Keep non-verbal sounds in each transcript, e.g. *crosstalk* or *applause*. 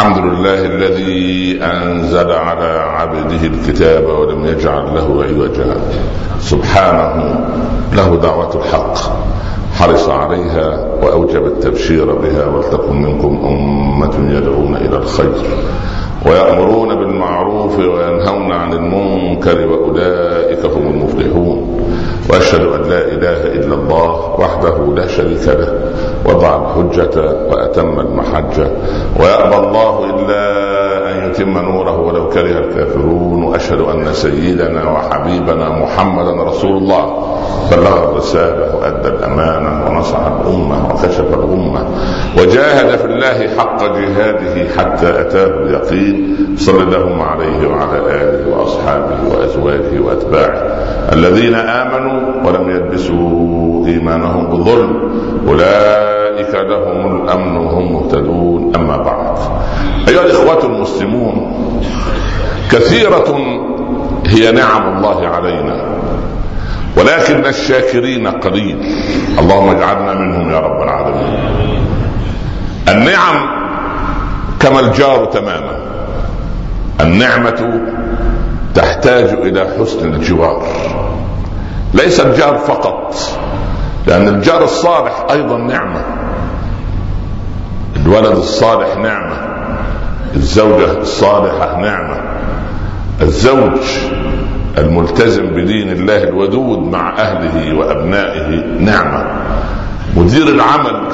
الحمد لله الذي أنزل على عبده الكتاب ولم يجعل له عوجا. سبحانه له دعوة الحق. حرص عليها وأوجب التبشير بها ولتكن منكم أمة يدعون إلى الخير. ويأمرون بالمعروف وينهون عن المنكر وأولئك هم المفلحون. وأشهد أن لا إله إلا الله وحده لا شريك له وضع الحجة وأتم المحجة ويأبى الله إلا ان يتم نوره ولو كره الكافرون وأشهد أن سيدنا وحبيبنا محمدا رسول الله. بلغ الرسالة وأدى الأمانة ونصح الأمة وكشف الأمة وجاهد في الله حق جهاده حتى أتاه اليقين. صلى اللهم عليه وعلى آله وأصحابه وأزواجه وأتباعه الذين آمنوا ولم يلبسوا إيمانهم بظلم. أولئك لهم الأمن بعد أيها الإخوة المسلمون كثيرة هي نعم الله علينا ولكن الشاكرين قليل. اللهم اجعلنا منهم يا رب العالمين. النعم كما الجار تماما. النعمة تحتاج إلى حسن الجوار. ليس الجار فقط لأن الجار الصالح أيضا نعمة. الولد الصالح نعمة. الزوجة الصالحة نعمة. الزوج الملتزم بدين الله الودود مع أهله وأبنائه نعمة. مدير العمل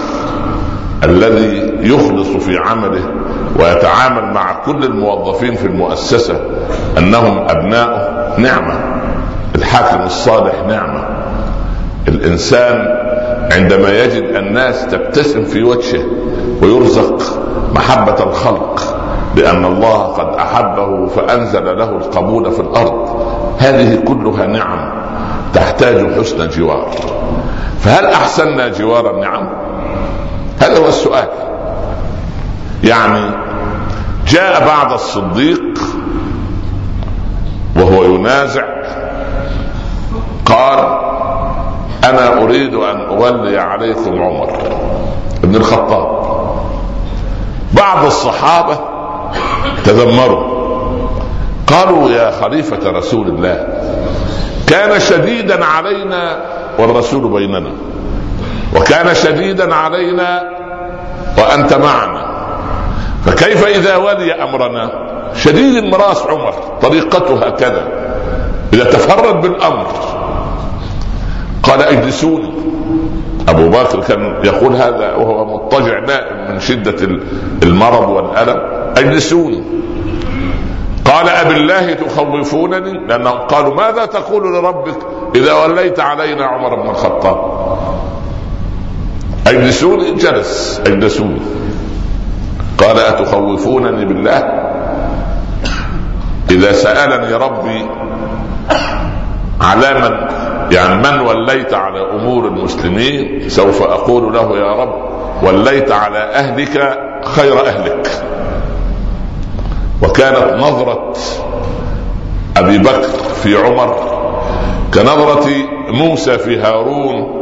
الذي يخلص في عمله ويتعامل مع كل الموظفين في المؤسسة أنهم ابناؤه نعمة. الحاكم الصالح نعمة. الإنسان عندما يجد الناس تبتسم في وجهه ويرزق محبة الخلق لأن الله قد أحبه فأنزل له القبول في الأرض. هذه كلها نعم تحتاج حسن جوار فهل احسنا جوار النعم؟ هذا هو السؤال. يعني جاء بعد الصديق وهو ينازع قال أنا أريد أن أولي عليكم عمر بن الخطاب. بعض الصحابة تذمروا. قالوا يا خليفة رسول الله كان شديدا علينا والرسول بيننا وكان شديدا علينا وأنت معنا. فكيف إذا ولي أمرنا؟ شديد المراس عمر طريقته هكذا إذا تفرد بالأمر. قال اجلسوني. أبو بكر كان يقول هذا وهو مضطجع نائم من شدة المرض والألم. اجلسوني قال أبي الله تخوفونني؟ لأنهم قالوا ماذا تقول لربك إذا وليت علينا عمر بن الخطاب؟ اجلسوني جلس. اجلسوني قال أتخوفونني بالله؟ إذا سألني ربي على من يعني من وليت على أمور المسلمين سوف أقول له يا رب وليت على أهلك خير أهلك. وكانت نظرة أبي بكر في عمر كنظرة موسى في هارون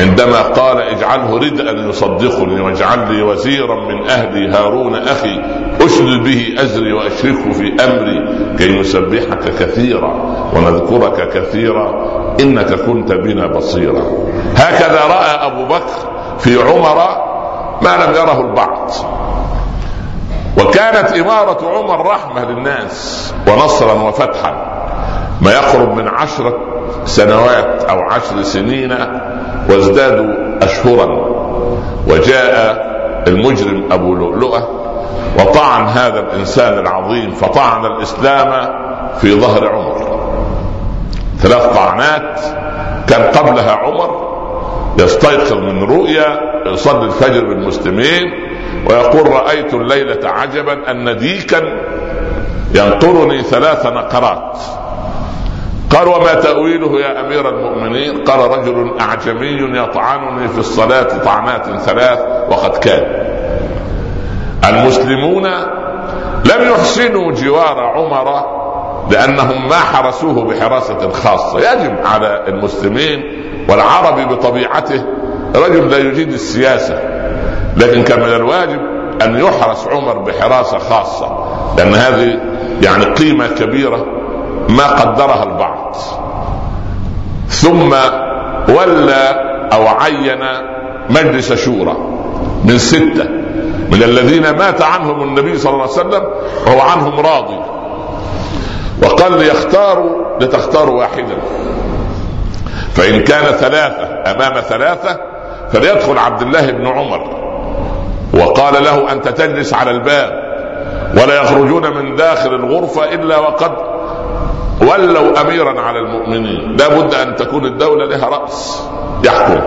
عندما قال اجعله ردءا يصدقني واجعل لي وزيرا من أهلي هارون أخي أشدد به ازري وأشركه في أمري كي نسبحك كثيرا ونذكرك كثيرا إنك كنت بنا بصيرا. هكذا رأى أبو بكر في عمر ما لم يره البعض. وكانت إمارة عمر رحمة للناس ونصرا وفتحا. ما يقرب من عشرة سنوات أو عشر سنين وازدادوا أشهرا. وجاء المجرم أبو لؤلؤة وطعن هذا الإنسان العظيم فطعن الإسلام في ظهر عمر. ثلاث طعنات كان قبلها عمر يستيقظ من رؤيا يصلي الفجر بالمسلمين ويقول رأيت الليلة عجبا أن ديكا ينقرني ثلاث نقرات. قال وما تأويله يا أمير المؤمنين؟ قال رجل أعجمي يطعنني في الصلاة طعنات ثلاث وقد كان. المسلمون لم يحسنوا جوار عمر لأنهم ما حرسوه بحراسة خاصة. يجب على المسلمين والعربي بطبيعته رجل لا يجيد السياسة. لكن كان من الواجب أن يحرس عمر بحراسة خاصة لأن هذه يعني قيمة كبيرة ما قدرها البعض. ثم ولى أو عين مجلس شورى من ستة من الذين مات عنهم النبي صلى الله عليه وسلم وهو عنهم راضي. وقال ليختاروا لتختاروا واحدا. فإن كان ثلاثة أمام ثلاثة فليدخل عبد الله بن عمر. وقال له أنت تجلس على الباب ولا يخرجون من داخل الغرفة إلا وقد ولوا أميرا على المؤمنين. لا بد أن تكون الدولة لها رأس. يحكم.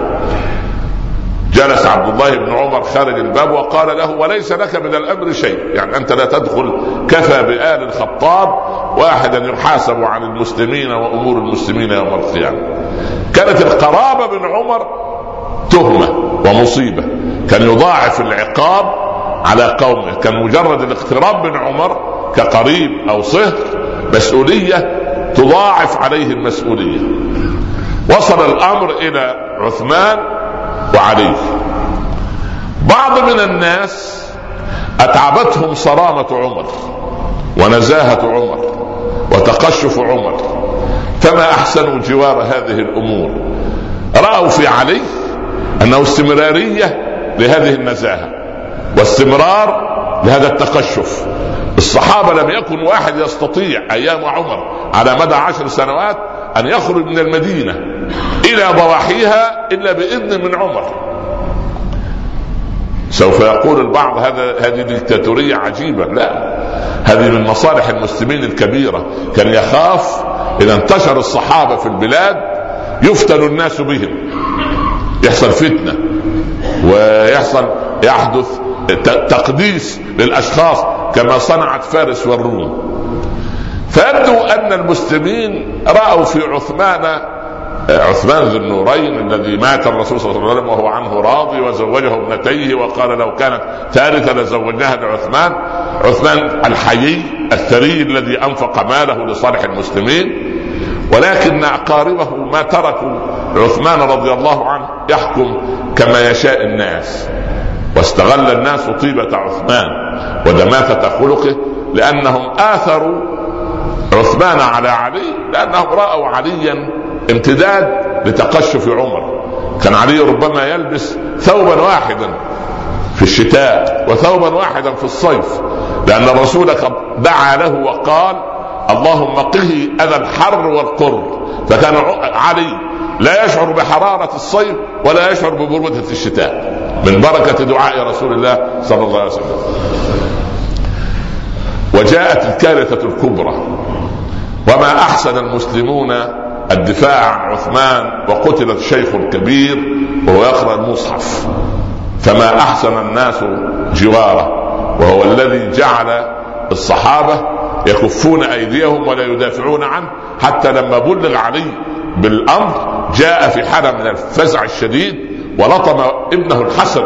جلس عبد الله بن عمر خارج الباب وقال له وليس لك من الأمر شيء. يعني أنت لا تدخل. كفى بآل الخطاب واحدا يحاسب عن المسلمين وأمور المسلمين يوم القيامة. كانت القرابة بن عمر تهمة ومصيبة. كان يضاعف العقاب على قومه. كان مجرد الاقتراب من عمر كقريب أو صهر مسؤولية تضاعف عليه المسؤولية. وصل الأمر إلى عثمان وعلي. بعض من الناس أتعبتهم صرامة عمر ونزاهة عمر وتقشف عمر. فما احسنوا جوار هذه الأمور؟ رأوا في علي أنه استمرارية لهذه النزاهه واستمرار لهذا التقشف. الصحابة لم يكن واحد يستطيع أيام عمر على مدى عشر سنوات أن يخرج من المدينة إلى ضواحيها إلا بإذن من عمر. سوف يقول البعض هذا هذه ديكتاتورية عجيبة. لا هذه من مصالح المسلمين الكبيرة. كان يخاف إذا انتشر الصحابة في البلاد يفتن الناس بهم. يحصل فتنة. ويحصل يحدث تقديس للأشخاص كما صنعت فارس والروم. فيبدو أن المسلمين رأوا في عثمان عثمان ذو النورين الذي مات الرسول صلى الله عليه وسلم وهو عنه راضي وزوجه ابنتيه وقال لو كانت ثالثة لزوجناها لعثمان عثمان الحيي الثري الذي أنفق ماله لصالح المسلمين ولكن أقاربه ما تركوا عثمان رضي الله عنه يحكم كما يشاء الناس. واستغل الناس طيبة عثمان ودماثة خلقه لأنهم آثروا عثمان على علي لأنهم رأوا عليا امتداد لتقشف عمر. كان علي ربما يلبس ثوبا واحدا في الشتاء وثوبا واحدا في الصيف لأن الرسول قد دعا له وقال اللهم قه أذى الحر والقر. فكان علي لا يشعر بحرارة الصيف ولا يشعر ببرودة الشتاء. من بركة دعاء رسول الله صلى الله عليه وسلم. وجاءت الكارثة الكبرى. وما أحسن المسلمون الدفاع عن عثمان وقتل الشيخ الكبير وهو يقرأ المصحف. فما أحسن الناس جواره وهو الذي جعل الصحابة يكفون أيديهم ولا يدافعون عنه حتى لما بلغ علي بالأمر جاء في حالة من الفزع الشديد ولطم ابنه الحسن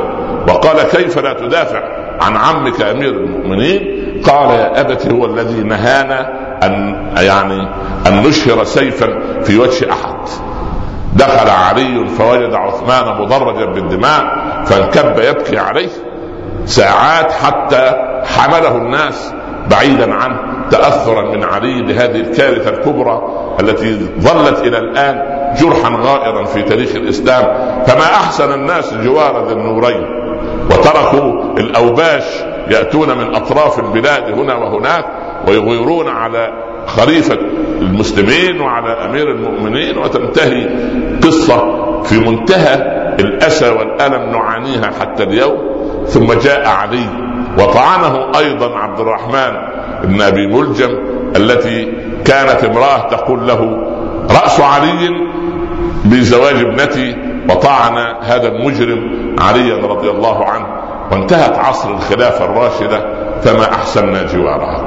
وقال كيف لا تدافع عن عمك أمير المؤمنين؟ قال يا ابت هو الذي نهانا أن يعني أن نشهر سيفا في وجه أحد. دخل علي فوجد عثمان مدرجا بالدماء فانكب يبكي عليه ساعات حتى حمله الناس بعيدا عنه. تاثرا من علي بهذه الكارثة الكبرى التي ظلت إلى الآن جرحا غائرا في تاريخ الإسلام. فما أحسن الناس جوار ذي النورين وتركوا الأوباش يأتون من أطراف البلاد هنا وهناك ويغيرون على خليفة المسلمين وعلى أمير المؤمنين وتنتهي قصة في منتهى الأسى والألم نعانيها حتى اليوم. ثم جاء علي وطعنه أيضا عبد الرحمن بن أبي ملجم التي كانت امرأة تقول له رأس علي بزواج ابنتي وطعن هذا المجرم عليا رضي الله عنه وانتهت عصر الخلافة الراشدة فما احسننا جوارها.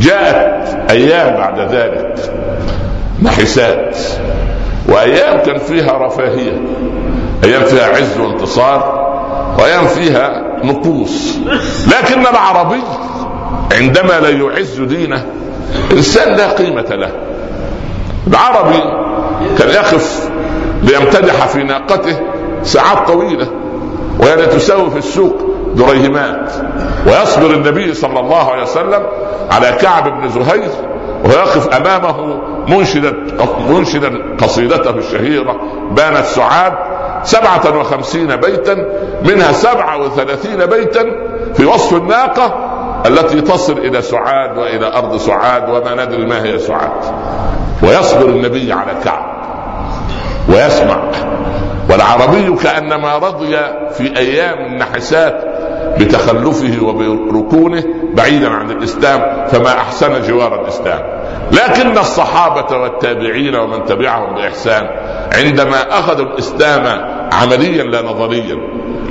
جاءت أيام بعد ذلك نحسات وأيام كان فيها رفاهية أيام فيها عز وانتصار وأيام فيها نقوص لكن العربي عندما لا يعز دينه انسان لا قيمة له. العربي كان يقف ليمتدح في ناقته ساعات طويلة وهي تساوي في السوق دريهمات ويصبر النبي صلى الله عليه وسلم على كعب بن زهير ويقف أمامه منشدا منشدا قصيدته الشهيرة بانت سعاد سبعة وخمسين بيتا منها سبعة وثلاثين بيتا في وصف الناقة التي تصل إلى سعاد وإلى أرض سعاد وما ندري ما هي سعاد. ويصبر النبي على كعب ويسمع. والعربي كأنما رضي في أيام النحسات بتخلفه وبركونه بعيدا عن الإسلام فما أحسن جوار الإسلام. لكن الصحابة والتابعين ومن تبعهم بإحسان عندما أخذوا الإسلام عمليا لا نظريا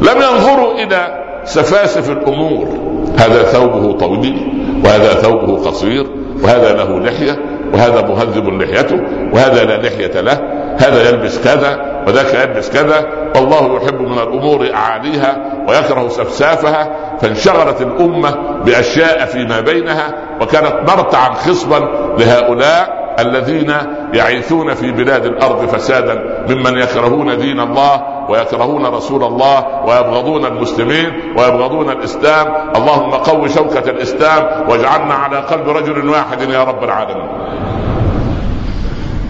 لم ينظروا إلى سفاسف الأمور. هذا ثوبه طويل وهذا ثوبه قصير وهذا له لحية وهذا مهذب لحيته وهذا لا لحية له هذا يلبس كذا وذاك يلبس كذا والله يحب من الأمور أعاليها ويكره سفسافها فانشغلت الأمة بأشياء فيما بينها وكانت مرتعا خصبا لهؤلاء الذين يعيثون في بلاد الأرض فسادا ممن يكرهون دين الله ويكرهون رسول الله ويبغضون المسلمين ويبغضون الإسلام. اللهم قو شوكة الإسلام واجعلنا على قلب رجل واحد يا رب العالمين.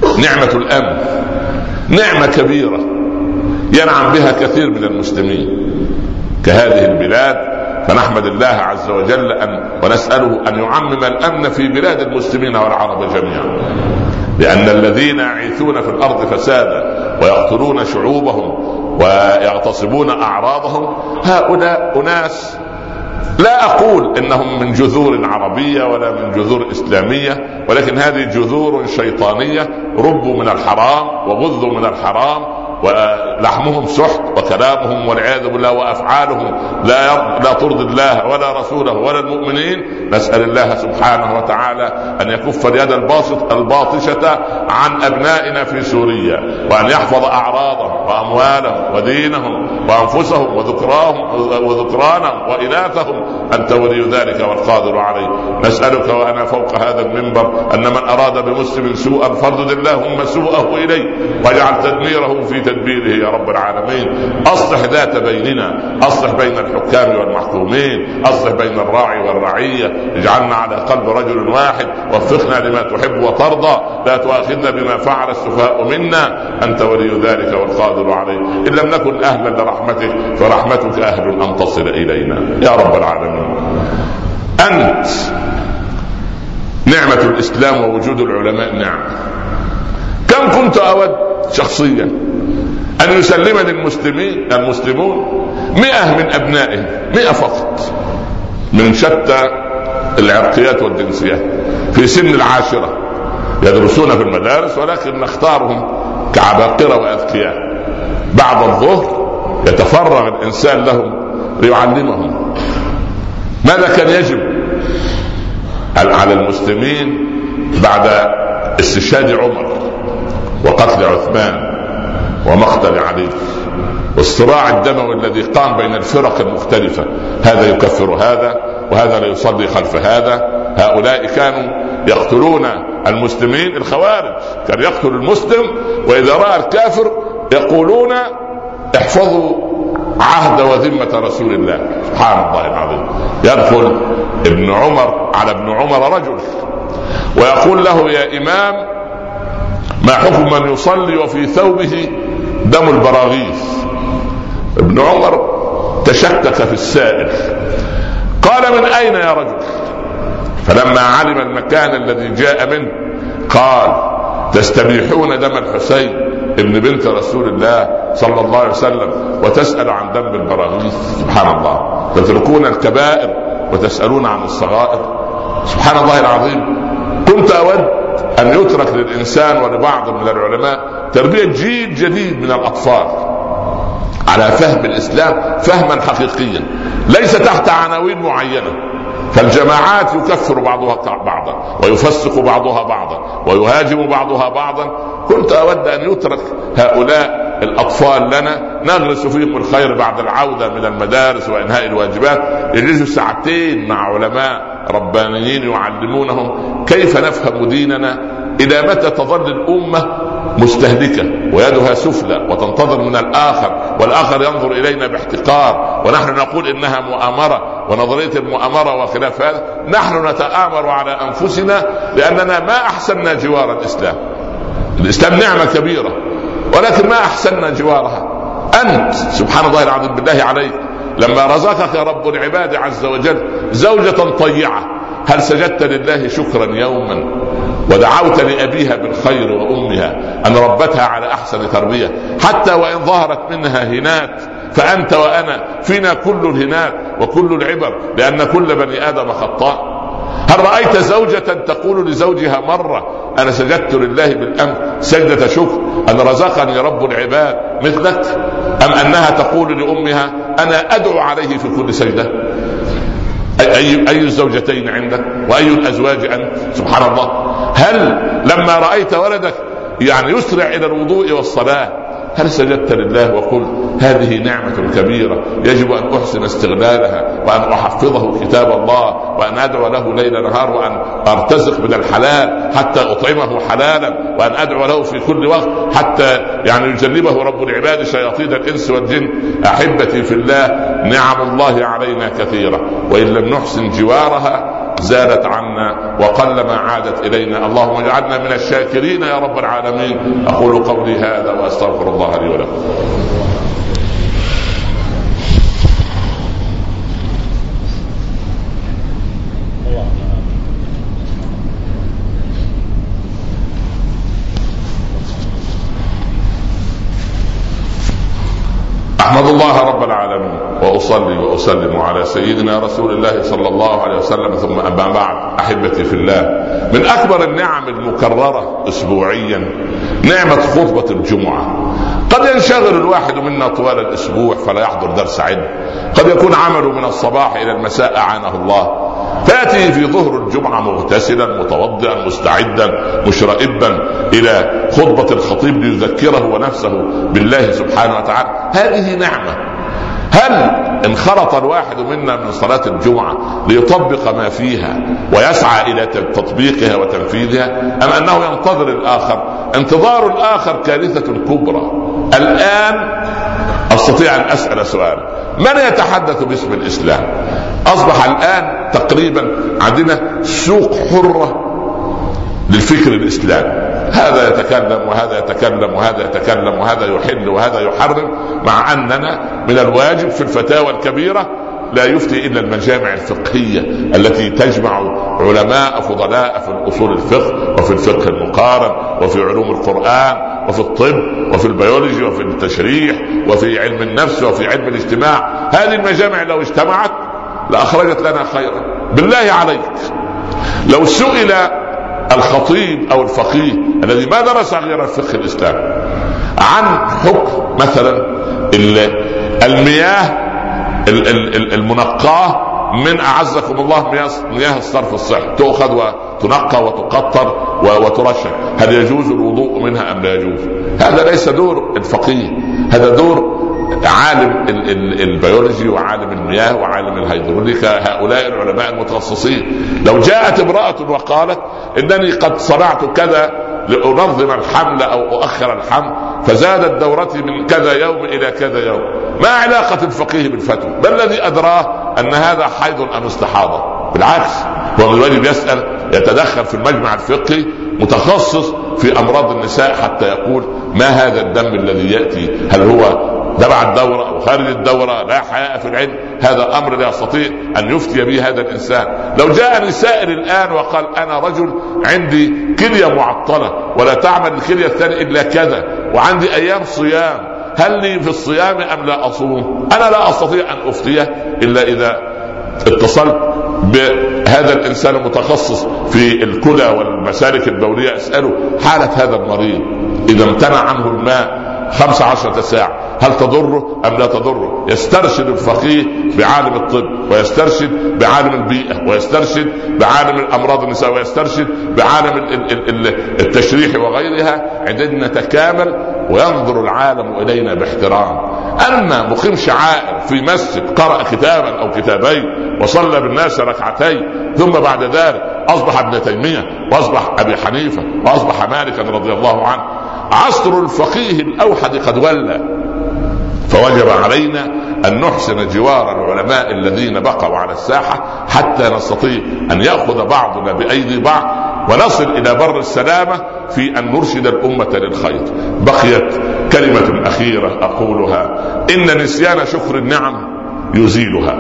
نعمة الأمن نعمة كبيرة ينعم بها كثير من المسلمين. كهذه البلاد فنحمد الله عز وجل أن ونسأله أن يعمم الأمن في بلاد المسلمين والعرب جميعا. لأن الذين يعيثون في الأرض فسادا ويقتلون شعوبهم ويغتصبون أعراضهم. هؤلاء أناس لا أقول إنهم من جذور عربية ولا من جذور إسلامية ولكن هذه جذور شيطانية ربوا من الحرام وغذوا من الحرام ولحمهم سحت وكلامهم والعياذ بالله وأفعالهم لا لا ترضي الله ولا رسوله ولا المؤمنين. نسأل الله سبحانه وتعالى أن يكف اليد الباسط الباطشة عن أبنائنا في سوريا وأن يحفظ أعراضهم وأموالهم ودينهم وأنفسهم وذكراهم وذكرانهم وإناثهم. أنت ولي ذلك والقادر عليه. نسألك وأنا فوق هذا المنبر أن من أراد بمسلم سوءا فردد اللهم سوءه إليه واجعل تدميره في تدبيره يا رب العالمين. أصلح ذات بيننا أصلح بين الحكام والمحكومين أصلح بين الراعي والرعية. اجعلنا على قلب رجل واحد وفقنا لما تحب وترضى. لا تؤاخذنا بما فعل السفهاء منا. أنت ولي ذلك والقادر عليه. إن لم نكن أهلا لرحمتك فرحمتك أهل أن تصل إلينا. يا رب العالمين. أنت نعمة الإسلام ووجود العلماء نعمه كم كنت أود شخصيا أن يسلمني المسلمين المسلمون مئة من أبنائهم مئة فقط من شتى العرقيات والجنسيات في سن العاشرة. يدرسون في المدارس ولكن نختارهم كعباقرة وأذكياء. بعد الظهر يتفرغ الإنسان لهم ليعلمهم ماذا كان يجب على المسلمين بعد استشهاد عمر وقتل عثمان ومقتل علي والصراع الدموي الذي قام بين الفرق المختلفة. هذا يكفر هذا وهذا لا يصلي خلف هذا. هؤلاء كانوا يقتلون المسلمين الخوارج. كان يقتل المسلم وإذا رأى الكافر يقولون احفظوا عهد وذمة رسول الله. سبحان الله العظيم. يدخل ابن عمر على ابن عمر رجل. ويقول له يا إمام ما حكم من يصلي وفي ثوبه دم البراغيث. ابن عمر تشكك في السائل. قال من أين يا رجل؟ فلما علم المكان الذي جاء منه قال تستبيحون دم الحسين ابن بنت رسول الله صلى الله عليه وسلم وتسأل عن دم البراغيث. سبحان الله. تتركون الكبائر وتسألون عن الصغائر. سبحان الله العظيم. كنت أود أن يترك للإنسان ولبعض من العلماء تربية جيل جديد من الأطفال على فهم الإسلام فهما حقيقيا ليس تحت عناوين معينة. فالجماعات يكفر بعضها بعضا ويفسق بعضها بعضا ويهاجم بعضها بعضا. كنت أود أن يترك هؤلاء الأطفال لنا. نغرس فيهم الخير بعد العودة من المدارس وإنهاء الواجبات. يجلسوا ساعتين مع علماء ربانيين يعلمونهم كيف نفهم ديننا إلى متى تظل الأمة مستهلكة ويدها سفلى وتنتظر من الآخر والآخر ينظر إلينا باحتقار ونحن نقول إنها مؤامرة ونظرية المؤامرة وخلاف هذا نحن نتآمر على أنفسنا لأننا ما أحسننا جوار الإسلام الإسلام نعمة كبيرة ولكن ما أحسننا جوارها أنت سبحان الله العظيم بالله عليك لما رزقك رب العباد عز وجل زوجة طيعة هل سجدت لله شكرا يوما؟ ودعوت لأبيها بالخير وأمها أن ربتها على أحسن تربية. حتى وإن ظهرت منها هنات فأنت وأنا فينا كل الهنات وكل العبر لأن كل بني آدم خطاء. هل رأيت زوجة تقول لزوجها مرة أنا سجدت لله بالأمر سجدة شكر أن رزقني رب العباد مثلك أم أنها تقول لأمها أنا أدعو عليه في كل سجدة؟ أي أي الزوجتين عندك؟ وأي الأزواج أنت؟ سبحان الله. هل لما رأيت ولدك يعني يسرع إلى الوضوء والصلاة هل سجدت لله وقلت هذه نعمة كبيرة يجب أن أحسن استغلالها وأن أحفظه كتاب الله وأن أدعو له ليل نهار وأن أرتزق من الحلال حتى أطعمه حلالا وأن أدعو له في كل وقت حتى يعني يجنبه رب العباد شياطين الإنس والجن. أحبتي في الله نعم الله علينا كثيرة. وإن لم نحسن جوارها زالت عنا وقلما عادت إلينا. اللهم اجعلنا من الشاكرين يا رب العالمين. أقول قولي هذا وأستغفر الله لي ولكم. أحمد الله رب العالمين. وأصلي وأسلم على سيدنا رسول الله صلى الله عليه وسلم. ثم أما بعد أحبتي في الله من أكبر النعم المكررة اسبوعيا نعمة خطبة الجمعة. قد ينشغل الواحد منا طوال الأسبوع فلا يحضر درس علم قد يكون عمله من الصباح إلى المساء أعانه الله. فياتي في ظهر الجمعة مغتسلا متوضئا مستعدا مشرئبا إلى خطبة الخطيب ليذكره ونفسه بالله سبحانه وتعالى. هذه نعمة هل انخرط الواحد منا من صلاة الجمعة ليطبق ما فيها ويسعى إلى تطبيقها وتنفيذها؟ أم أنه ينتظر الآخر؟ انتظار الآخر كارثة كبرى. الآن أستطيع أن أسأل سؤال. من يتحدث باسم الإسلام؟ أصبح الآن تقريبا عندنا سوق حرة للفكر الإسلامي. هذا يتكلم وهذا يتكلم وهذا يتكلم وهذا يحل وهذا يحرم مع أننا من الواجب في الفتاوى الكبيرة لا يفتي إلا المجامع الفقهية التي تجمع علماء فضلاء في الأصول الفقه وفي الفقه المقارن وفي علوم القرآن وفي الطب وفي البيولوجي وفي التشريح وفي علم النفس وفي علم الاجتماع. هذه المجامع لو اجتمعت لأخرجت لنا خيرا. بالله عليك. لو سئل الخطيب أو الفقيه الذي ما درس غير الفقه الاسلامي عن حكم مثلا المياه المنقاة من أعزكم الله مياه الصرف الصحي. تؤخذ وتنقى وتقطر وترشح. هل يجوز الوضوء منها أم لا يجوز؟ هذا ليس دور الفقيه. هذا دور عالم البيولوجي وعالم المياه وعالم الهيدروليكا هؤلاء العلماء المتخصصين. لو جاءت امرأة وقالت إنني قد صنعت كذا لأنظم الحمل أو أؤخر الحمل فزادت دورتي من كذا يوم إلى كذا يوم. ما علاقة الفقيه بالفتوى؟ ما الذي أدراه أن هذا حيض أم استحاضة؟ بالعكس هو الواجب يسأل يتدخل في المجمع الفقهي متخصص في أمراض النساء حتى يقول ما هذا الدم الذي يأتي؟ هل هو تبع الدورة أو خارج الدورة لا حياء في العلم. هذا أمر لا يستطيع أن يفتي به هذا الإنسان. لو جاءني سائل الآن وقال أنا رجل عندي كلية معطلة ولا تعمل الكلية الثانية إلا كذا وعندي أيام صيام هل لي في الصيام أم لا أصوم؟ أنا لا أستطيع أن أفتيه إلا إذا اتصلت بهذا الإنسان المتخصص في الكلى والمسالك البوليه أسأله حالة هذا المريض إذا امتنع عنه الماء خمس عشرة ساعة. هل تضره أم لا تضره؟ يسترشد الفقيه بعالم الطب ويسترشد بعالم البيئة ويسترشد بعالم الأمراض النساء ويسترشد بعالم التشريح وغيرها عندما نتكامل وينظر العالم إلينا باحترام. أما مقيم شعائر في مسجد قرأ كتابا أو كتابين وصلى بالناس ركعتين ثم بعد ذلك أصبح ابن تيمية وأصبح أبي حنيفة وأصبح مالكا رضي الله عنه. عصر الفقيه الأوحد قد ولى. فوجب علينا أن نحسن جوار العلماء الذين بقوا على الساحة حتى نستطيع أن يأخذ بعضنا بأيدي بعض ونصل إلى بر السلامة في أن نرشد الأمة للخير. بقيت كلمة أخيرة أقولها إن نسيان شكر النعم يزيلها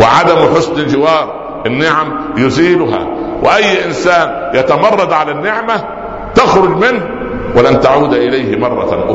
وعدم حسن الجوار النعم يزيلها وأي إنسان يتمرد على النعمة تخرج منه ولن تعود إليه مرة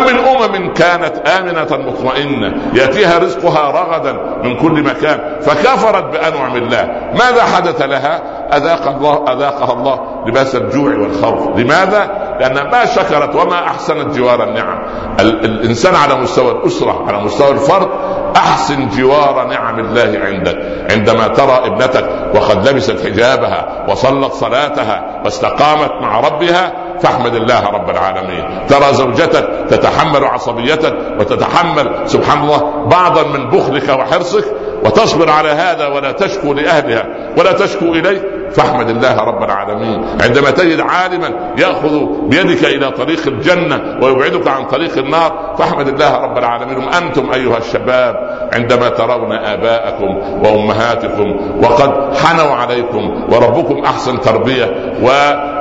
كم من أمم كانت آمنة مطمئنة يأتيها رزقها رغدا من كل مكان فكفرت بأنعم الله. ماذا حدث لها؟ أذاق الله أذاقها الله لباس الجوع والخوف. لماذا؟ لأن ما شكرت وما أحسنت جوار النعم. الإنسان على مستوى الأسرة على مستوى الفرد أحسن جوار نعم الله عندك. عندما ترى ابنتك وقد لبست حجابها وصلت صلاتها واستقامت مع ربها فاحمد الله رب العالمين. ترى زوجتك تتحمل عصبيتك وتتحمل سبحان الله بعضا من بخلك وحرصك وتصبر على هذا ولا تشكو لأهلها ولا تشكو إليه. فاحمد الله رب العالمين. عندما تجد عالما يأخذ بيدك إلى طريق الجنة ويبعدك عن طريق النار فاحمد الله رب العالمين. أنتم أيها الشباب عندما ترون آباءكم وأمهاتكم وقد حنوا عليكم وربكم أحسن تربية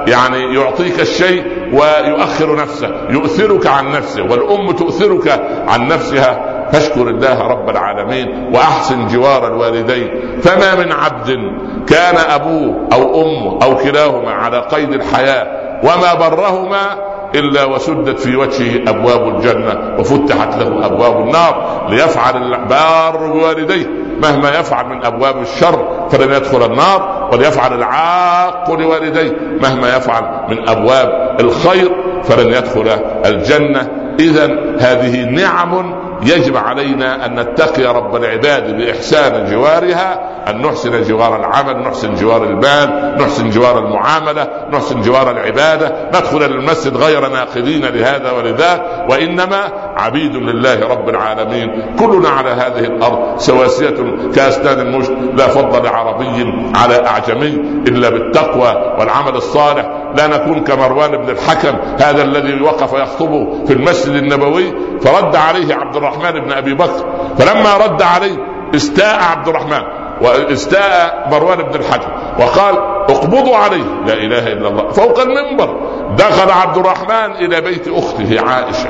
ويعني يعطيك الشيء ويؤخر نفسه يؤثرك عن نفسه والأم تؤثرك عن نفسها. فاشكر الله رب العالمين وأحسن جوار الوالدين. فما من عبد كان أبوه أو أمه أو كلاهما على قيد الحياة وما برهما إلا وسدت في وجهه أبواب الجنة وفتحت له أبواب النار ليفعل البار بوالديه. مهما يفعل من أبواب الشر فلن يدخل النار وليفعل العاق لوالديه. مهما يفعل من أبواب الخير فلن يدخل الجنة. اذا هذه نعم يجب علينا أن نتقي رب العباد بإحسان جوارها أن نحسن جوار العمل نحسن جوار المال نحسن جوار المعاملة نحسن جوار العبادة. ندخل المسجد غير ناقدين لهذا ولذاك. وإنما عبيد لله رب العالمين. كلنا على هذه الأرض سواسية كأسنان المشت. لا فضل لعربي على أعجمي إلا بالتقوى والعمل الصالح. لا نكون كمروان بن الحكم هذا الذي وقف يخطب في المسجد النبوي فرد عليه عبد الرحمن بن أبي بكر فلما رد عليه استاء عبد الرحمن واستاء مروان بن الحكم وقال اقبضوا عليه. لا إله إلا الله فوق المنبر دخل عبد الرحمن إلى بيت أخته عائشة.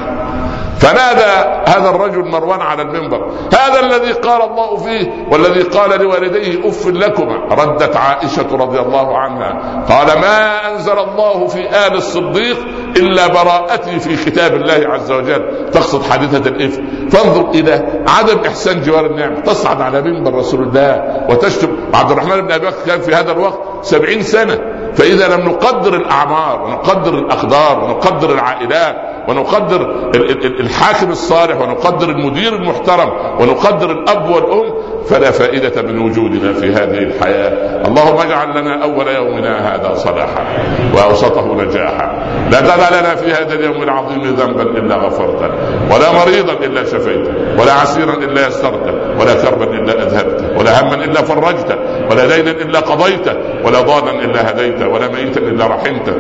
فنادى هذا الرجل مروان على المنبر. هذا الذي قال الله فيه والذي قال لوالديه أف لكما. ردت عائشة رضي الله عنها. قال ما أنزل الله في آل الصديق إلا براءتي في كتاب الله عز وجل. تقصد حادثه الإفك. فانظر إلى عدم إحسان جوار النعمه تصعد على منبر رسول الله وتشتم. عبد الرحمن بن أبي بكر كان في هذا الوقت سبعين سنة. فإذا لم نقدر الأعمار ونقدر الاقدار ونقدر العائلات ونقدر الحاكم الصالح ونقدر المدير المحترم ونقدر الأب والأم فلا فائدة من وجودنا في هذه الحياة. اللهم اجعل لنا أول يومنا هذا صلاحا وأوسطه نجاحا. لا تدع لنا في هذا اليوم العظيم ذنبا إلا غفرته ولا مريضا إلا شفيته ولا عسيرا إلا يسرته ولا كربا إلا أذهبته ولا هما إلا فرجته ولا دينا إلا قضيته ولا ضالا إلا هديته ولا ميتا إلا رحمته.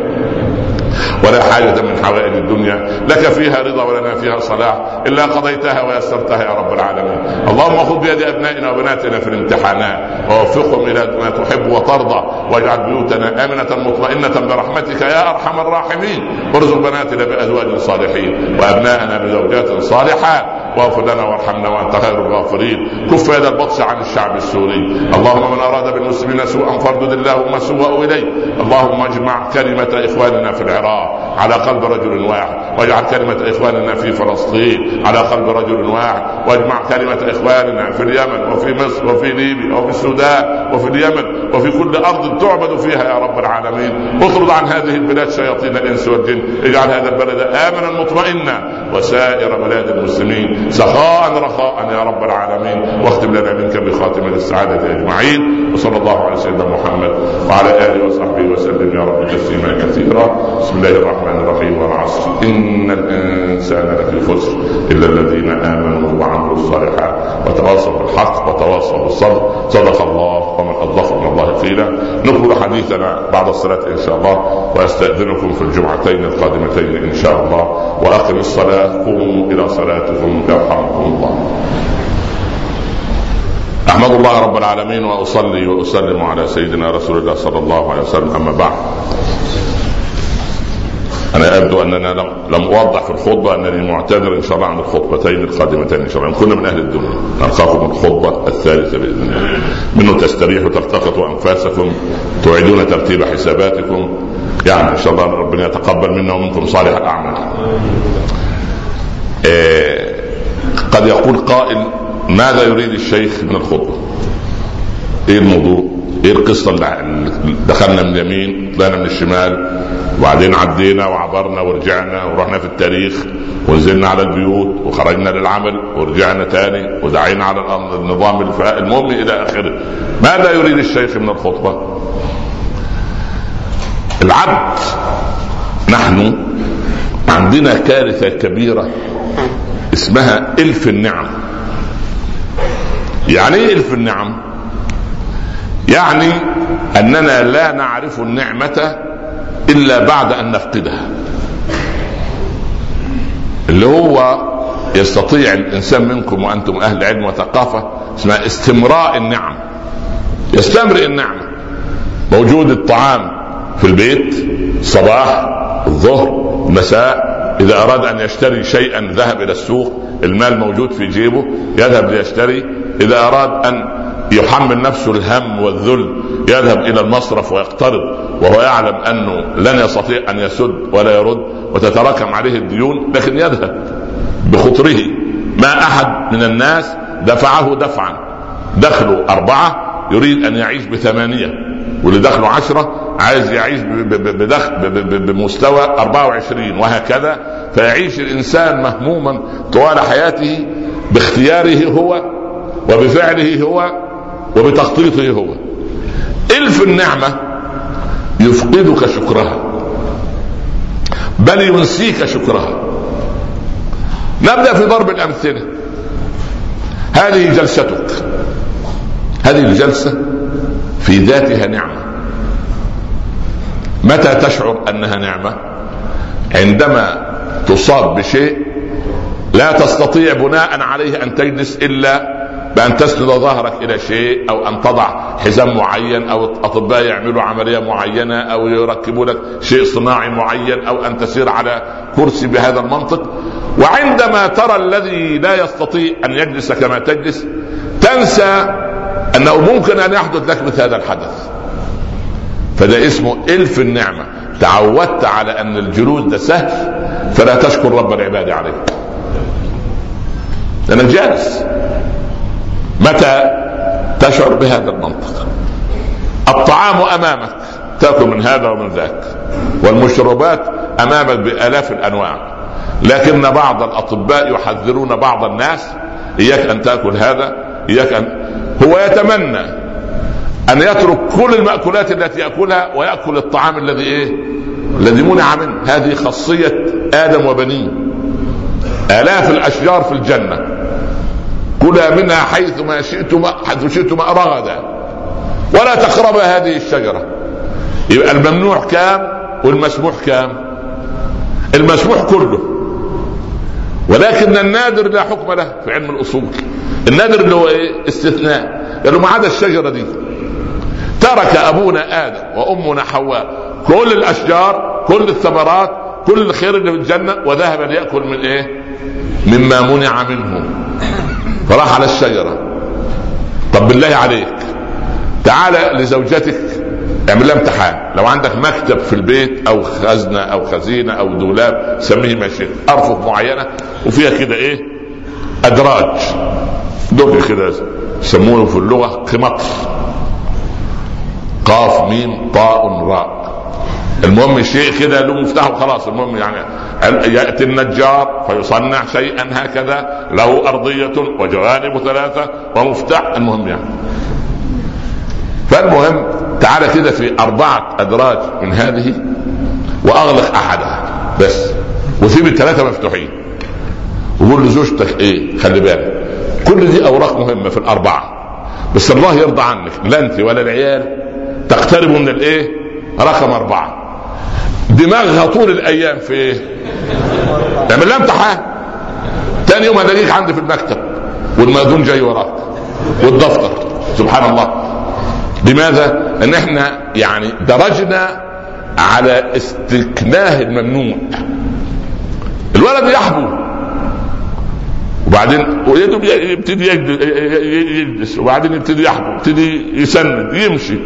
ولا حاجة من حوائج الدنيا. لك فيها رضا ولنا فيها صلاح. إلا قضيتها ويسرتها يا رب العالمين. اللهم خذ بيد أبنائنا وبناتنا في الامتحانات. ووفقهم إلى ما تحب وترضى. واجعل بيوتنا آمنة مطمئنة برحمتك يا أرحم الراحمين. وارزق بناتنا بأزواج صالحين. وأبنائنا بزوجات صالحات. واغفر لنا وارحمنا وأنت خير الغافرين. كف يد البطش عن الشعب السوري. اللهم من أراد بالمسلمين سوءا فاردد اللهم سوء إليه. اللهم اجمع كلمة إخواننا في العراق على قلب رجل واحد واجعل كلمة إخواننا في فلسطين على قلب رجل واحد واجمع كلمة إخواننا في اليمن وفي مصر وفي ليبيا وفي السودان وفي اليمن وفي كل أرض تعبد فيها يا رب العالمين. اطرد عن هذه البلاد شياطين الإنس والجن اجعل هذا البلد آمنا مطمئنا وسائر بلاد المسلمين. سخاء رخاء يا رب العالمين. واختم لنا منك بخاتمة السعادة أجمعين. وصلى الله على سيدنا محمد وعلى آله وصحبه وسلم يا رب تسليما كثيرا. بسم الله الرحمن الرحيم والعصر. إن الإنسان لفي خسر إلا الذين آمنوا وعملوا الصالحات وتواصوا بالحق وتواصوا بالصبر. صدق الله ومن اصدق من الله قيلا. نكمل حديثنا بعد الصلاة إن شاء الله وأستأذنكم في الجمعتين القادمتين إن شاء الله. وأقم الصلاة قوموا إلى صلاتكم يرحمكم الله. أحمد الله رب العالمين وأصلي وأسلم على سيدنا رسول الله صلى الله عليه وسلم. أما بعد أنا يبدو أننا لم, لم أوضح في الخطبة أنني معتذر إن شاء الله عن الخطبتين القادمتين إن شاء الله. كنا من أهل الدنيا. نلقاكم الخطبة الثالثة بإذن الله. منه تستريحوا تلتقطوا أنفاسكم. تعيدون ترتيب حساباتكم. يعني إن شاء الله ربنا يتقبل منا ومنكم صالح الأعمال. إيه قد يقول قائل ماذا يريد الشيخ من الخطبة؟ إيه الموضوع؟ إيه القصة اللي دخلنا من اليمين طلعنا من الشمال؟ وبعدين عدينا وعبرنا ورجعنا ورحنا في التاريخ ونزلنا على البيوت وخرجنا للعمل ورجعنا تاني ودعينا على النظام المهم إلى آخره. ماذا يريد الشيخ من الخطبة؟ العبد نحن عندنا كارثة كبيرة اسمها إلف النعم. يعني إيه إلف النعم؟ يعني أننا لا نعرف النعمة إلا بعد أن نفقدها. اللي هو يستطيع الإنسان منكم وأنتم أهل علم وثقافة اسمها استمراء النعم. يستمرئ النعمه موجود الطعام في البيت صباح الظهر مساء إذا أراد أن يشتري شيئا ذهب إلى السوق المال موجود في جيبه يذهب ليشتري. إذا أراد أن يحمل نفسه الهم والذل يذهب إلى المصرف ويقترض وهو يعلم أنه لن يستطيع أن يسد ولا يرد وتتراكم عليه الديون لكن يذهب بخطره. ما أحد من الناس دفعه دفعا. دخله أربعة يريد أن يعيش بثمانية. واللي دخله عشرة عايز يعيش بدخل بمستوى 24 وهكذا. فيعيش الإنسان مهموما طوال حياته باختياره هو وبفعله هو وبتخطيطه هو. ألف النعمة يفقدك شكرها بل ينسيك شكرها. نبدأ في ضرب الأمثلة. هذه جلستك. هذه الجلسة في ذاتها نعمة. متى تشعر أنها نعمة؟ عندما تصاب بشيء لا تستطيع بناء عليه أن تجلس إلا بأن تسند ظهرك إلى شيء أو أن تضع حزام معين أو أطباء يعملوا عملية معينة أو يركبوا لك شيء صناعي معين أو أن تسير على كرسي بهذا المنطق. وعندما ترى الذي لا يستطيع أن يجلس كما تجلس تنسى أنه ممكن أن يحدث لك مثل هذا الحدث. فده اسمه إلف النعمة. تعودت على أن الجلوس ده سهل فلا تشكر رب العباد عليه لأنك جالس. متى تشعر بهذا المنطق؟ الطعام أمامك تأكل من هذا ومن ذاك. والمشروبات أمامك بآلاف الأنواع. لكن بعض الأطباء يحذرون بعض الناس إياك أن تأكل هذا إياك ان هو يتمنى أن يترك كل المأكولات التي يأكلها ويأكل الطعام الذي إيه؟ الذي منع منه. هذه خاصية آدم وبنيه. آلاف الأشجار في الجنة. كلا منها حيث ما شئتما حيث شئتما رغدا ولا تقربا هذه الشجرة. يبقى الممنوع كام؟ والمسموح كام؟ المسموح كله. ولكن النادر لا حكم له في علم الأصول. النادر اللي هو إيه؟ استثناء. قالوا ما عدا الشجرة دي؟ ترك أبونا آدم وأمنا حواء. كل الأشجار كل الثمرات كل الخير اللي في الجنة وذهب ليأكل من إيه؟ مما منع منه. فراح على الشجرة. طب بالله عليك تعال لزوجتك اعمل لها امتحان. لو عندك مكتب في البيت أو خزنة أو خزينة أو دولاب سميه ما شئت أرفف معينة وفيها كده إيه؟ أدراج. دول كده يسمونه في اللغة قمطر قاف ميم طاء راء. المهم شيء كده له مفتاح وخلاص. المهم يعني يأتي النجار فيصنع شيئا هكذا؟ له أرضية وجوانب ثلاثة ومفتاح. المهم يعني فالمهم تعالى كده في أربعة أدراج من هذه وأغلق أحدها بس وسيب الثلاثة مفتوحين. وقول لزوجتك إيه؟ خلي بالك. كل دي أوراق مهمة في الأربعة. بس الله يرضى عنك لا أنت ولا العيال. تقتربوا من الإيه؟ رقم أربعة. دماغها طول الأيام في إيه اعمل لها امتحان. ثاني يوم هلاقيك عندي في المكتب والمأذون جاي وراك والدفتر. سبحان الله. لماذا؟ ان إحنا يعني درجنا على استكناه الممنوع. الولد يحبو. وبعدين يبتدي يجلس. وبعدين يبتدي يحبو يبتدي يسند يمشي.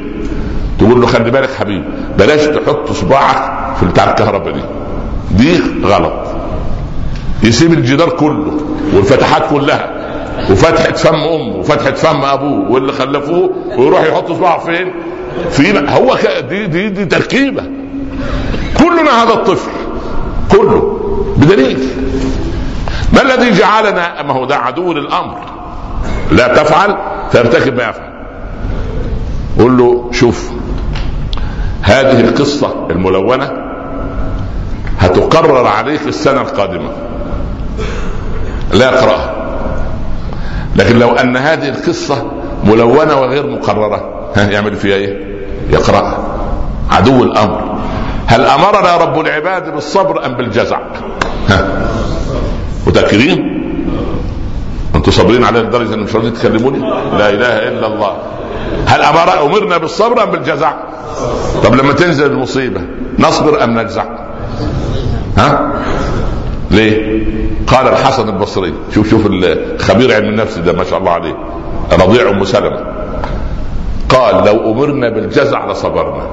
تقول له خلي بالك حبيبي بلاش تحط صباعك في بتاع الكهرباء دي. دي غلط. يسيب الجدار كله والفتحات كلها وفتحة فم أمه وفتحة فم أبوه واللي خلفوه ويروح يحط صباعه فين؟ في هو دي دي دي تركيبة. كلنا هذا الطفل. كله. بدليل. ما الذي جعلنا؟ ما هو ده عدو للأمر. لا تفعل فيرتكب ما يفعل. قل له شوف هذه القصة الملونة هتقرر عليك السنة القادمة لا اقرأها لكن لو أن هذه القصة ملونة وغير مقررة ها يعمل فيها إيه؟ يقرأها عدو الأمر هل أمرنا رب العباد بالصبر أم بالجزع؟ ها متأكدين؟ أنتم صابرين على الدرجة ان مش راضيين تكلموني؟ لا إله إلا الله. هل أمر أمرنا بالصبر أم بالجزع؟ طب لما تنزل المصيبة نصبر أم نجزع؟ ها؟ ليه؟ قال الحسن البصري شوف شوف الخبير علم النفس ده ما شاء الله عليه رضيع أم سلمة قال لو أمرنا بالجزع لصبرنا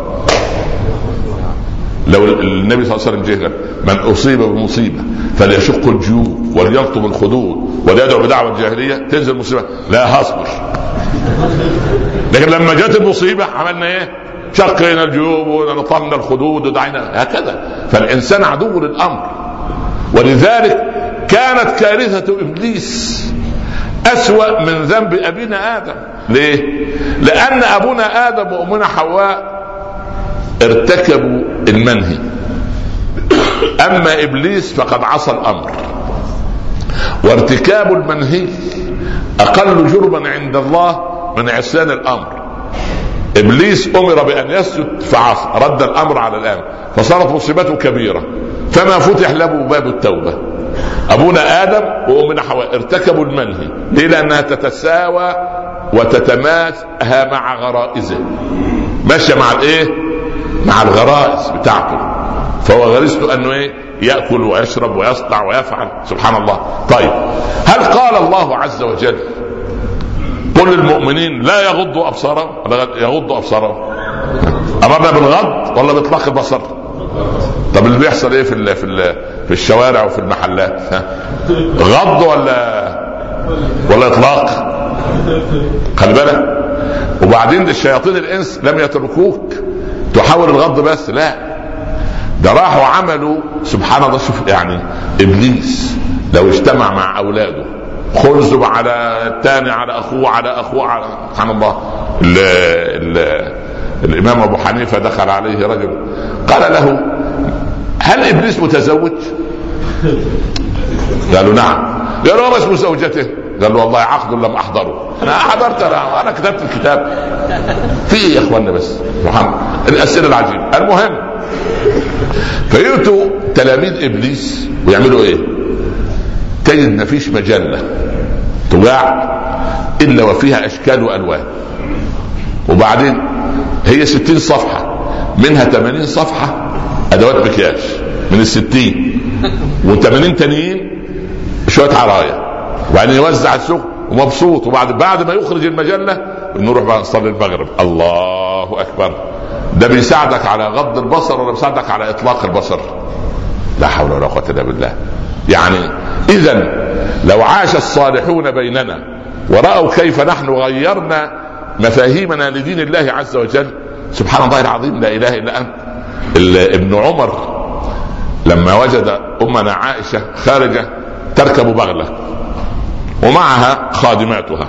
لو النبي صلى الله عليه وسلم جه من أصيب بمصيبة فليشق الجيوب وليلطم الخدود وليدعو بدعوة الجاهلية تنزل المصيبة لا هصبر لكن لما جت المصيبة عملنا إيه؟ شقينا الجيوب ولطمنا الخدود ودعينا هكذا. فالإنسان عدو للأمر. ولذلك كانت كارثة إبليس أسوأ من ذنب أبينا آدم. ليه؟ لأن أبونا آدم وأمنا حواء ارتكبوا المنهي. أما إبليس فقد عصى الأمر. وارتكاب المنهي أقل جرما عند الله من عصيان الأمر. إبليس أمر بأن يسجد فعصى رد الأمر على الامر فصارت مصيبته كبيرة. فما فتح له باب التوبة. أبونا آدم وأمنا حواء ارتكبوا المنهي ليه لانها تتساوى وتتماسى مع غرائزه. ماشية مع الإيه؟ مع الغرائز بتاعته. فهو غريزته أنه إيه؟ يأكل ويشرب ويصنع ويفعل. سبحان الله. طيب. هل قال الله عز وجل قل للمؤمنين لا يغضوا أبصارهم. يغضوا أبصارهم. امرنا بالغض ولا باطلاق البصر؟ طب اللي بيحصل إيه في ال في ال في الشوارع وفي المحلات؟ ها؟ غض ولا ولا إطلاق؟ خلي بالك. وبعدين الشياطين الإنس لم يتركوك تحاول الغض بس لا. ده راحوا عملوا سبحان الله شوف يعني إبليس لو اجتمع مع أولاده خنزب على الثاني على أخوه على أخوه على سبحان الله. ال ال الإمام أبو حنيفة دخل عليه رجل. قال له هل إبليس متزوج؟ *laughs* قالوا نعم. قالوا ما اسم زوجته؟ قال له والله عقد لم أحضره. أنا حضرت أنا أنا كتبت الكتاب. في إيه يا اخوانا بس؟ محمد الأسئلة العجيبة. المهم فيؤتوا تلاميذ إبليس ويعملوا إيه؟ تجد ما فيش مجلة تباع إلا وفيها أشكال وألوان. وبعدين هي ستين صفحة منها 80 صفحة أدوات مكياج من الستين و80 تانيين شوية عرايا وبعدين يوزع السوق ومبسوط وبعد بعد ما يخرج المجلة نروح بقى نصلي المغرب. الله أكبر. ده بيساعدك على غض البصر ولا بيساعدك على إطلاق البصر؟ لا حول ولا قوة إلا بالله. يعني اذا لو عاش الصالحون بيننا ورأوا كيف نحن غيرنا مفاهيمنا لدين الله عز وجل سبحان الله العظيم لا إله إلا أنت. ابن عمر لما وجد أمنا عائشة خارجة تركب بغلة ومعها خادماتها.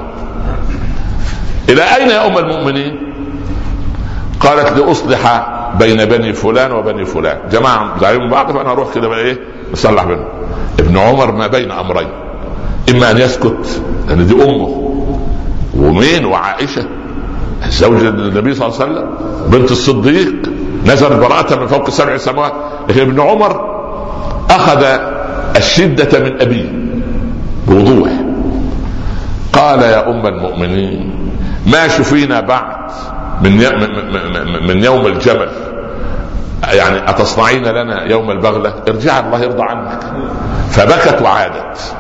إلى أين يا أم المؤمنين؟ قالت لأصلح بين بني فلان وبني فلان. جماعة زعلوا بعض فانا أروح كده بقى إيه؟ اصلح بينهم ابن عمر ما بين أمرين. إما أن يسكت لأن دي أمه. ومين؟ وعائشة. زوج النبي صلى الله عليه وسلم. بنت الصديق. نزلت براءة من فوق سبع سماوات. لكن ابن عمر أخذ الشدة من أبيه بوضوح. قال يا أم المؤمنين ما شفينا بعد من من يوم الجمل يعني أتصنعين لنا يوم البغلة؟ ارجع الله يرضى عنك. فبكت وعادت.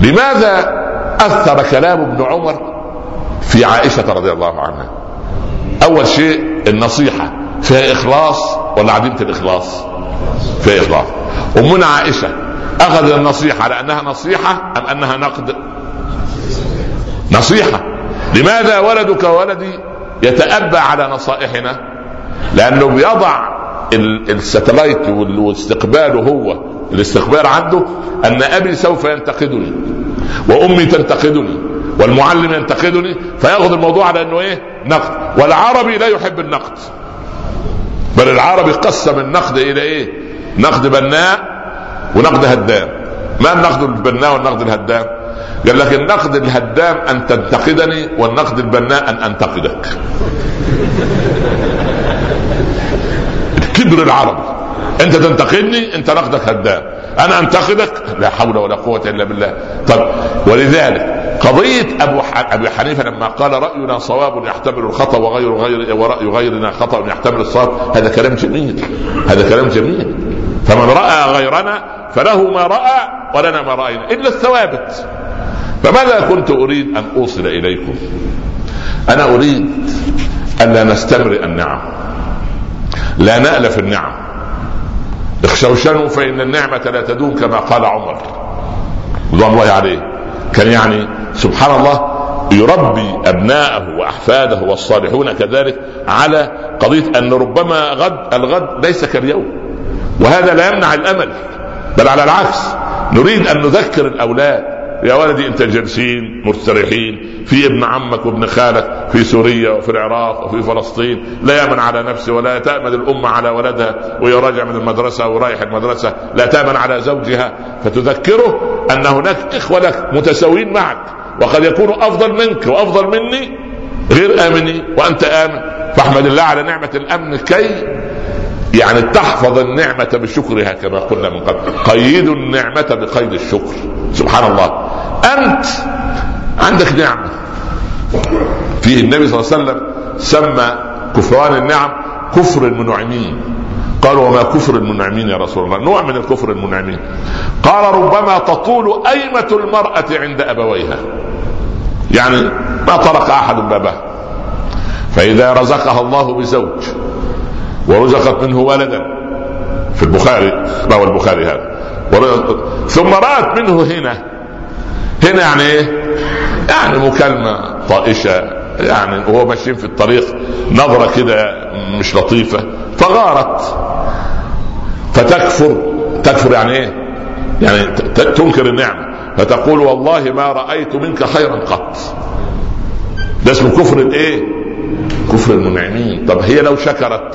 لماذا أثر كلام ابن عمر في عائشة رضي الله عنها؟ أول شيء النصيحة. فيها إخلاص ولا عديمة الإخلاص؟ فيها إخلاص. أمنا عائشة. أخذ النصيحة على أنها نصيحة أم أنها نقد؟ نصيحة. لماذا ولدك ولدي يتأبى على نصائحنا؟ لأنه بيضع الستلايت واستقباله هو. الاستقبال عنده أن أبي سوف ينتقدني وأمي تنتقدني والمعلم ينتقدني فياخذ الموضوع على إنه إيه؟ نقد. والعربي لا يحب النقد. بل العربي قسم النقد إلى إيه؟ نقد بناء ونقد هدام. ما النقد البناء والنقد الهدام؟ قال لك النقد الهدام أن تنتقدني والنقد البناء أن أنتقدك. الكبر العربي انت تنتقدني انت نقدك هدام. أنا انتقدك لا حول ولا قوة إلا بالله. طب ولذلك قضية أبو أبي حنيفة لما قال رأينا صواب يحتمل الخطأ وغير غير ورأي غيرنا خطأ يحتمل الصواب هذا كلام جميل. هذا كلام جميل. فمن رأى غيرنا فله ما رأى ولنا ما رأينا إلا الثوابت. فماذا كنت أريد أن أوصل إليكم؟ أنا أريد ألا نستمرئ النعم لا نألف النعم. اخشوشنوا فإن النعمة لا تدوم كما قال عمر. رضوان الله عليه. كان يعني سبحان الله يربي أبناءه وأحفاده والصالحون كذلك على قضية أن ربما غد الغد ليس كاليوم. وهذا لا يمنع الأمل بل على العكس نريد أن نذكر الأولاد. يا ولدي انت جالسين مستريحين في ابن عمك وابن خالك في سوريا وفي العراق وفي فلسطين لا يأمن على نفسه ولا تأمن الأمة على ولدها وهي راجع من المدرسة ورايح المدرسة لا تأمن على زوجها فتذكره أن هناك إخوة لك متساويين معك وقد يكونوا أفضل منك وأفضل مني غير آمنين وأنت آمن فاحمد الله على نعمة الأمن كي يعني تحفظ النعمة بشكرها كما قلنا من قبل. قيدوا النعمة بقيد الشكر. سبحان الله. أنت عندك نعمة. في النبي صلى الله عليه وسلم سمى كفران النعم كفر المنعمين. قالوا وما كفر المنعمين يا رسول الله؟ نوع من الكفر المنعمين. قال ربما تطول أيمة المرأة عند أبويها. يعني ما طرق أحد بابها فإذا رزقها الله بزوج ورزقت منه ولدا. في البخاري روى البخاري هذا؟ ثم رأت منه هنا. هنا يعني إيه؟ يعني مكالمة طائشة يعني وهو ماشيين في الطريق نظرة كده مش لطيفة. فغارت. فتكفر. تكفر يعني إيه؟ يعني تنكر النعمة. فتقول والله ما رأيت منك خيرا قط. ده اسمه كفر الإيه؟ كفر المنعمين. طب هي لو شكرت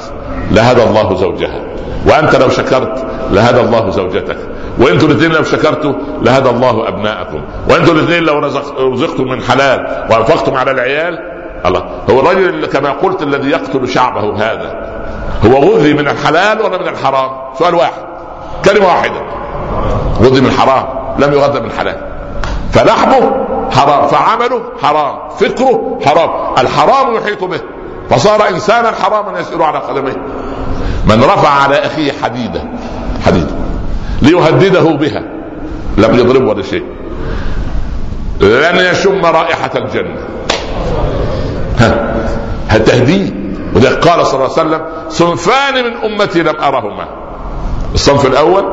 لهدى الله زوجها. وأنت لو شكرت لهدى الله زوجتك. وأنتوا الاثنين لو شكرتوا لهدى الله أبناءكم. وأنتوا الاثنين لو رزقتم من حلال وأنفقتم على العيال. الله. هو الرجل كما قلت الذي يقتل شعبه هذا. هو غذي من الحلال ولا من الحرام؟ سؤال واحد. كلمة واحدة. غذي من الحرام. لم يغذى من الحلال فلحمه حرام. فعمله حرام. فكره حرام. الحرام يحيط به. فصار إنسانا حراما يسير على قدميه. من رفع على أخيه حديده حديده ليهدده بها. لم يضربه ولا شيء. لن يشم رائحة الجنة. ها تهديد قال صلى الله عليه وسلم صنفان من أمتي لم أرهما. الصنف الأول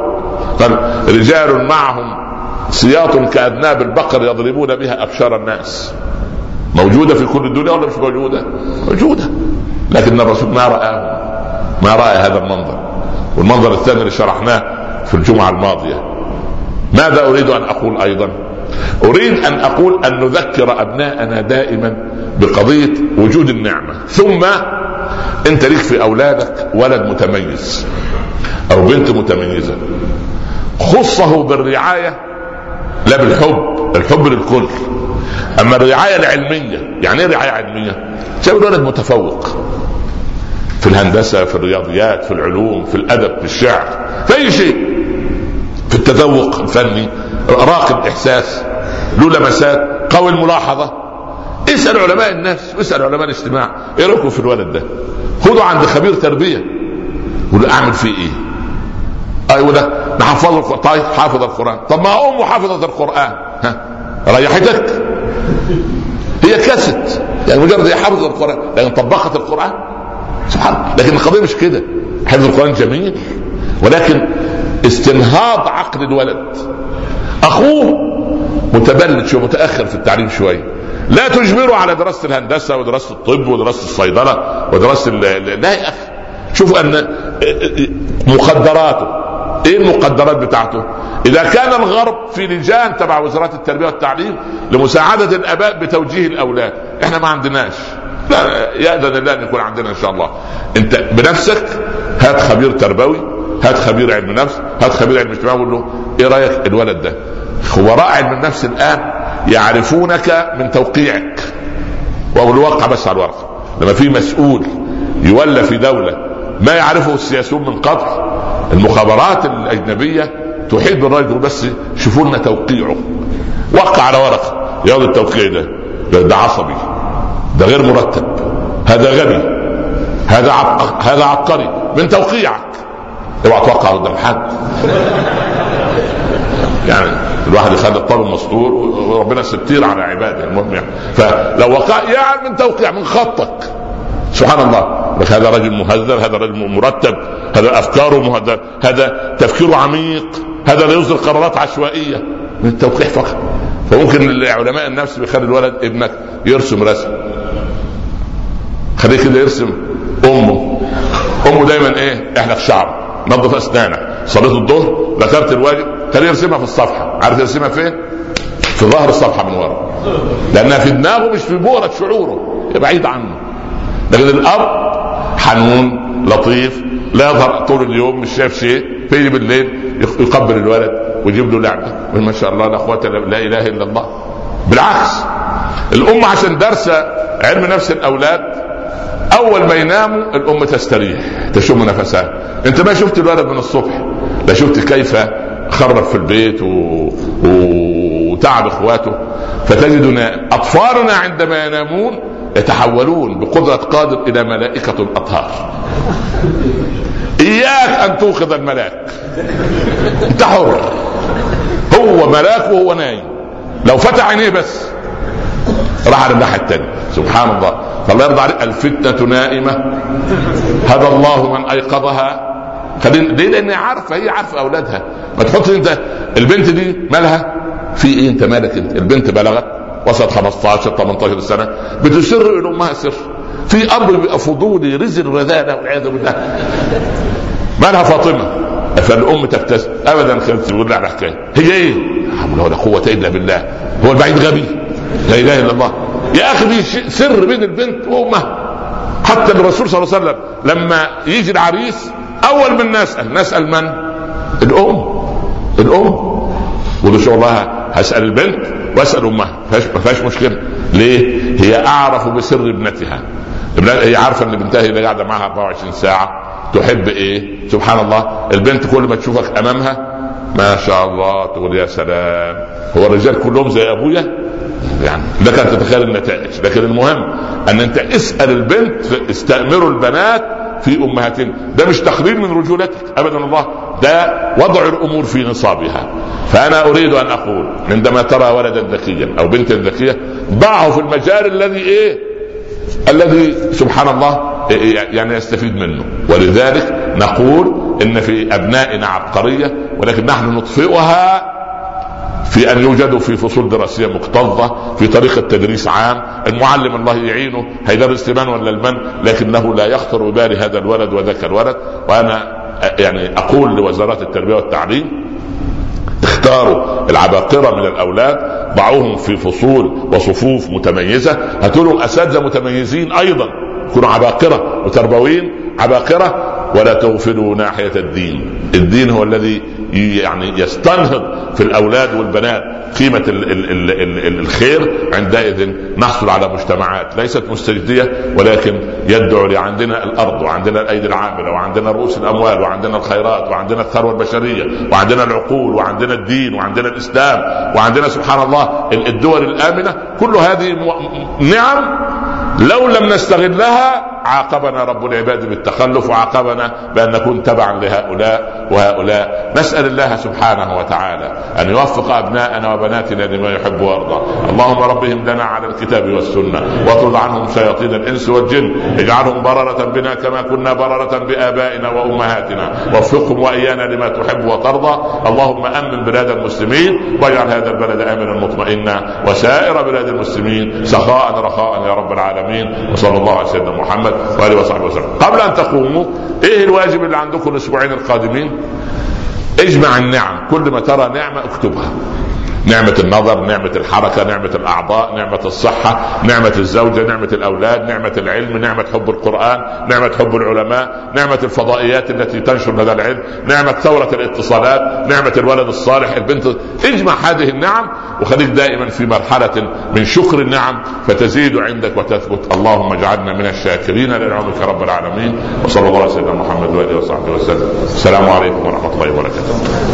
قال رجال معهم سياط كأذناب البقر يضربون بها أبشار الناس. موجودة في كل الدنيا ولا مش موجودة؟ موجودة. لكن الرسول ما رآه. ما رأى هذا المنظر. والمنظر الثاني اللي شرحناه في الجمعة الماضية. ماذا أريد أن أقول أيضا؟ أريد أن أقول أن نذكر أبناءنا دائما بقضية وجود النعمة. ثم أنت ليك في أولادك ولد متميز أو بنت متميزة. خصه بالرعاية لا بالحب الحب للكل أما الرعاية العلمية يعني إيه رعاية علمية؟ جاب الولد متفوق في الهندسة في الرياضيات في العلوم في الأدب في الشعر في أي شيء في التذوق الفني راقب إحساس له لمسات قوي الملاحظة اسأل علماء النفس واسأل علماء الاجتماع إيه رأيكم في الولد ده؟ خذوا عند خبير تربية قول أعمل فيه إيه؟ أيوه ده نحفظه طيب حافظ القرآن. طب ما امه حافظه القرآن. ها ريحتك. هي كست يعني مجرد هي حافظة القرآن. لكن طبقت القرآن؟ سبحان الله. لكن القضية مش كده. حفظ القرآن جميل. ولكن استنهاض عقل الولد. أخوه متبلد شوية متأخر في التعليم شوية. لا تجبره على دراسة الهندسة ودراسة الطب ودراسة الصيدلة ودراسة لا يا أخي. شوفوا أن مقدراته إيه المقدرات بتاعته؟ إذا كان الغرب في لجان تبع وزارات التربية والتعليم لمساعدة الآباء بتوجيه الأولاد، إحنا ما عندناش. لا ياذن الله إن يكون عندنا إن شاء الله. أنت بنفسك هات خبير تربوي، هات خبير علم نفس، هات خبير علم اجتماع وقول له إيه رأيك الولد ده؟ خبراء علم النفس الآن يعرفونك من توقيعك. وأقول له وقع بس على الورقة. لما في مسؤول يولى في دولة ما يعرفه السياسيون من قبل. المخابرات الأجنبية تحيط بالرجل بس شوفوا لنا توقيعه. وقع على ورقه ياخذ التوقيع ده. ده, عصبي. ده غير مرتب. هذا غبي. هذا. هذا عبقري. من توقيعك. اوعى توقع قدام حد يعني الواحد يخلي الطالب مستور وربنا ستير على عباده المهم يعني. فلو وقع يعني من توقيع من خطك. سبحان الله. لك هذا رجل مهذب هذا رجل مرتب هذا أفكاره مهذب هذا تفكيره عميق هذا لا يصدر قرارات عشوائية من التوقيع فقط. فممكن علماء النفس بيخلي الولد ابنك يرسم رسم. خليه كده يرسم أمه. أمه دايما إيه؟ احلق شعر. نظف أسنانك. صليت الظهر ذكرت الواجب. خليه يرسمها في الصفحة. عارف يرسمها فين؟ في ظهر الصفحة من ورا. لأنها في دماغه مش في بؤره شعوره. بعيد عنه. لكن الأب حنون لطيف لا يظهر طول اليوم مش شايف شيء فيجي بالليل يقبل الولد ويجيب له لعبة. ما شاء الله لا قوه لا إله إلا الله. بالعكس الأم عشان دارسة علم نفس الأولاد أول ما يناموا الأم تستريح تشم نفسها. أنت ما شفت الولد من الصبح؟ لا شفت كيف خرب في البيت و... وتعب إخواته. فتجد أطفالنا عندما ينامون يتحولون بقدرة قادر إلى ملائكة الأطهار. إياك أن توقظ الملاك. أنت حر هو ملاك وهو نايم. لو فتح عينيه بس. راح على الناحية الثانية سبحان الله. فالله يرضى عليك. الفتنة نائمة. هدى الله من أيقظها. ليه؟ لأن عارفة. هي عارفة أولادها. ما تحط أنت البنت دي مالها؟ في إيه؟ أنت مالك أنت. البنت بلغت. وصلت 15 18 سنة بتسر إلى امها سر. في أمر بيبقى فضولي رزل رذاله والعياذ بالله. مالها فاطمة؟ فالأم تبتسم. ابدا كانت تقول لها حكايه هي إيه؟ لا ولا قوة إلا بالله. هو البعيد غبي. لا إله إلا الله. يا أخي في سر بين البنت وامها حتى الرسول صلى الله عليه وسلم لما يجي العريس أول من نسأل نسأل من؟ الأم. الأم. وده شو الله هسأل البنت. واسأل أمها. ما فيهاش مشكلة. ليه؟ هي أعرف بسر ابنتها. هي عارفة إن بنتها اللي قاعدة معها 24 ساعة. تحب إيه؟ سبحان الله. البنت كل ما تشوفك أمامها ما شاء الله تقول يا سلام. هو الرجال كلهم زي أبويا؟ يعني لك أن تتخيل النتائج. لكن المهم أن أنت اسأل البنت استأمروا البنات في امهاتهن ده مش تقليل من رجولتك. ابدا الله ده وضع الأمور في نصابها. فأنا أريد أن أقول عندما ترى ولدا ذكيا أو بنتا ذكية ضعه في المجال الذي إيه؟ الذي سبحان الله يعني يستفيد منه. ولذلك نقول إن في أبنائنا عبقرية ولكن نحن نطفئها في أن يوجدوا في فصول دراسية مكتظة في طريقه تدريس عام. المعلم الله يعينه هيدرس لمن ولا لمن لكنه لا يخطر ببال هذا الولد وذاك الولد. وأنا يعني أقول لوزارات التربية والتعليم اختاروا العباقرة من الأولاد ضعوهم في فصول وصفوف متميزة. هاتوا لهم أساتذة متميزين أيضا يكونوا عباقرة وتربويين عباقرة ولا تغفلوا ناحية الدين. الدين هو الذي يعني يستنهض في الأولاد والبنات قيمة ال ال ال ال الخير عندئذ نحصل على مجتمعات ليست مستجدية ولكن يدعو لعندنا الأرض وعندنا الأيدي العاملة وعندنا رؤوس الأموال وعندنا الخيرات وعندنا الثروة البشرية وعندنا العقول وعندنا الدين وعندنا الإسلام وعندنا سبحان الله الدول الآمنة. كل هذه نعم لو لم نستغلها عاقبنا رب العباد بالتخلف وعاقبنا بأن نكون تبعا لهؤلاء وهؤلاء. نسأل الله سبحانه وتعالى أن يوفق أبناءنا وبناتنا لما يحب ويرضى. اللهم ربهم لنا على الكتاب والسنة واطرد عنهم شياطين الإنس والجن. اجعلهم بررة بنا كما كنا بررة بآبائنا وأمهاتنا. وفقهم وإيانا لما تحب وترضى. اللهم آمن بلاد المسلمين واجعل هذا البلد امنا مطمئنا. وسائر بلاد المسلمين سخاء رخاء يا رب العالمين. وصلى الله على سيدنا محمد وآله وصحبه وسلم. قبل أن تقوموا إيه الواجب اللي عندكم الأسبوعين القادمين؟ اجمع النعم كل ما ترى نعمة اكتبها. نعمة النظر نعمة الحركة نعمة الأعضاء نعمة الصحة نعمة الزوجة نعمة الأولاد نعمة العلم نعمة حب القرآن نعمة حب العلماء نعمة الفضائيات التي تنشر هذا العلم نعمة ثورة الاتصالات نعمة الولد الصالح البنت اجمع هذه النعم وخليك دائما في مرحلة من شكر النعم فتزيد عندك وتثبت. اللهم اجعلنا من الشاكرين لنعمك رب العالمين وصلى الله على سيدنا محمد وآله وصحبه وسلم. السلام عليكم ورحمة الله وبركاته.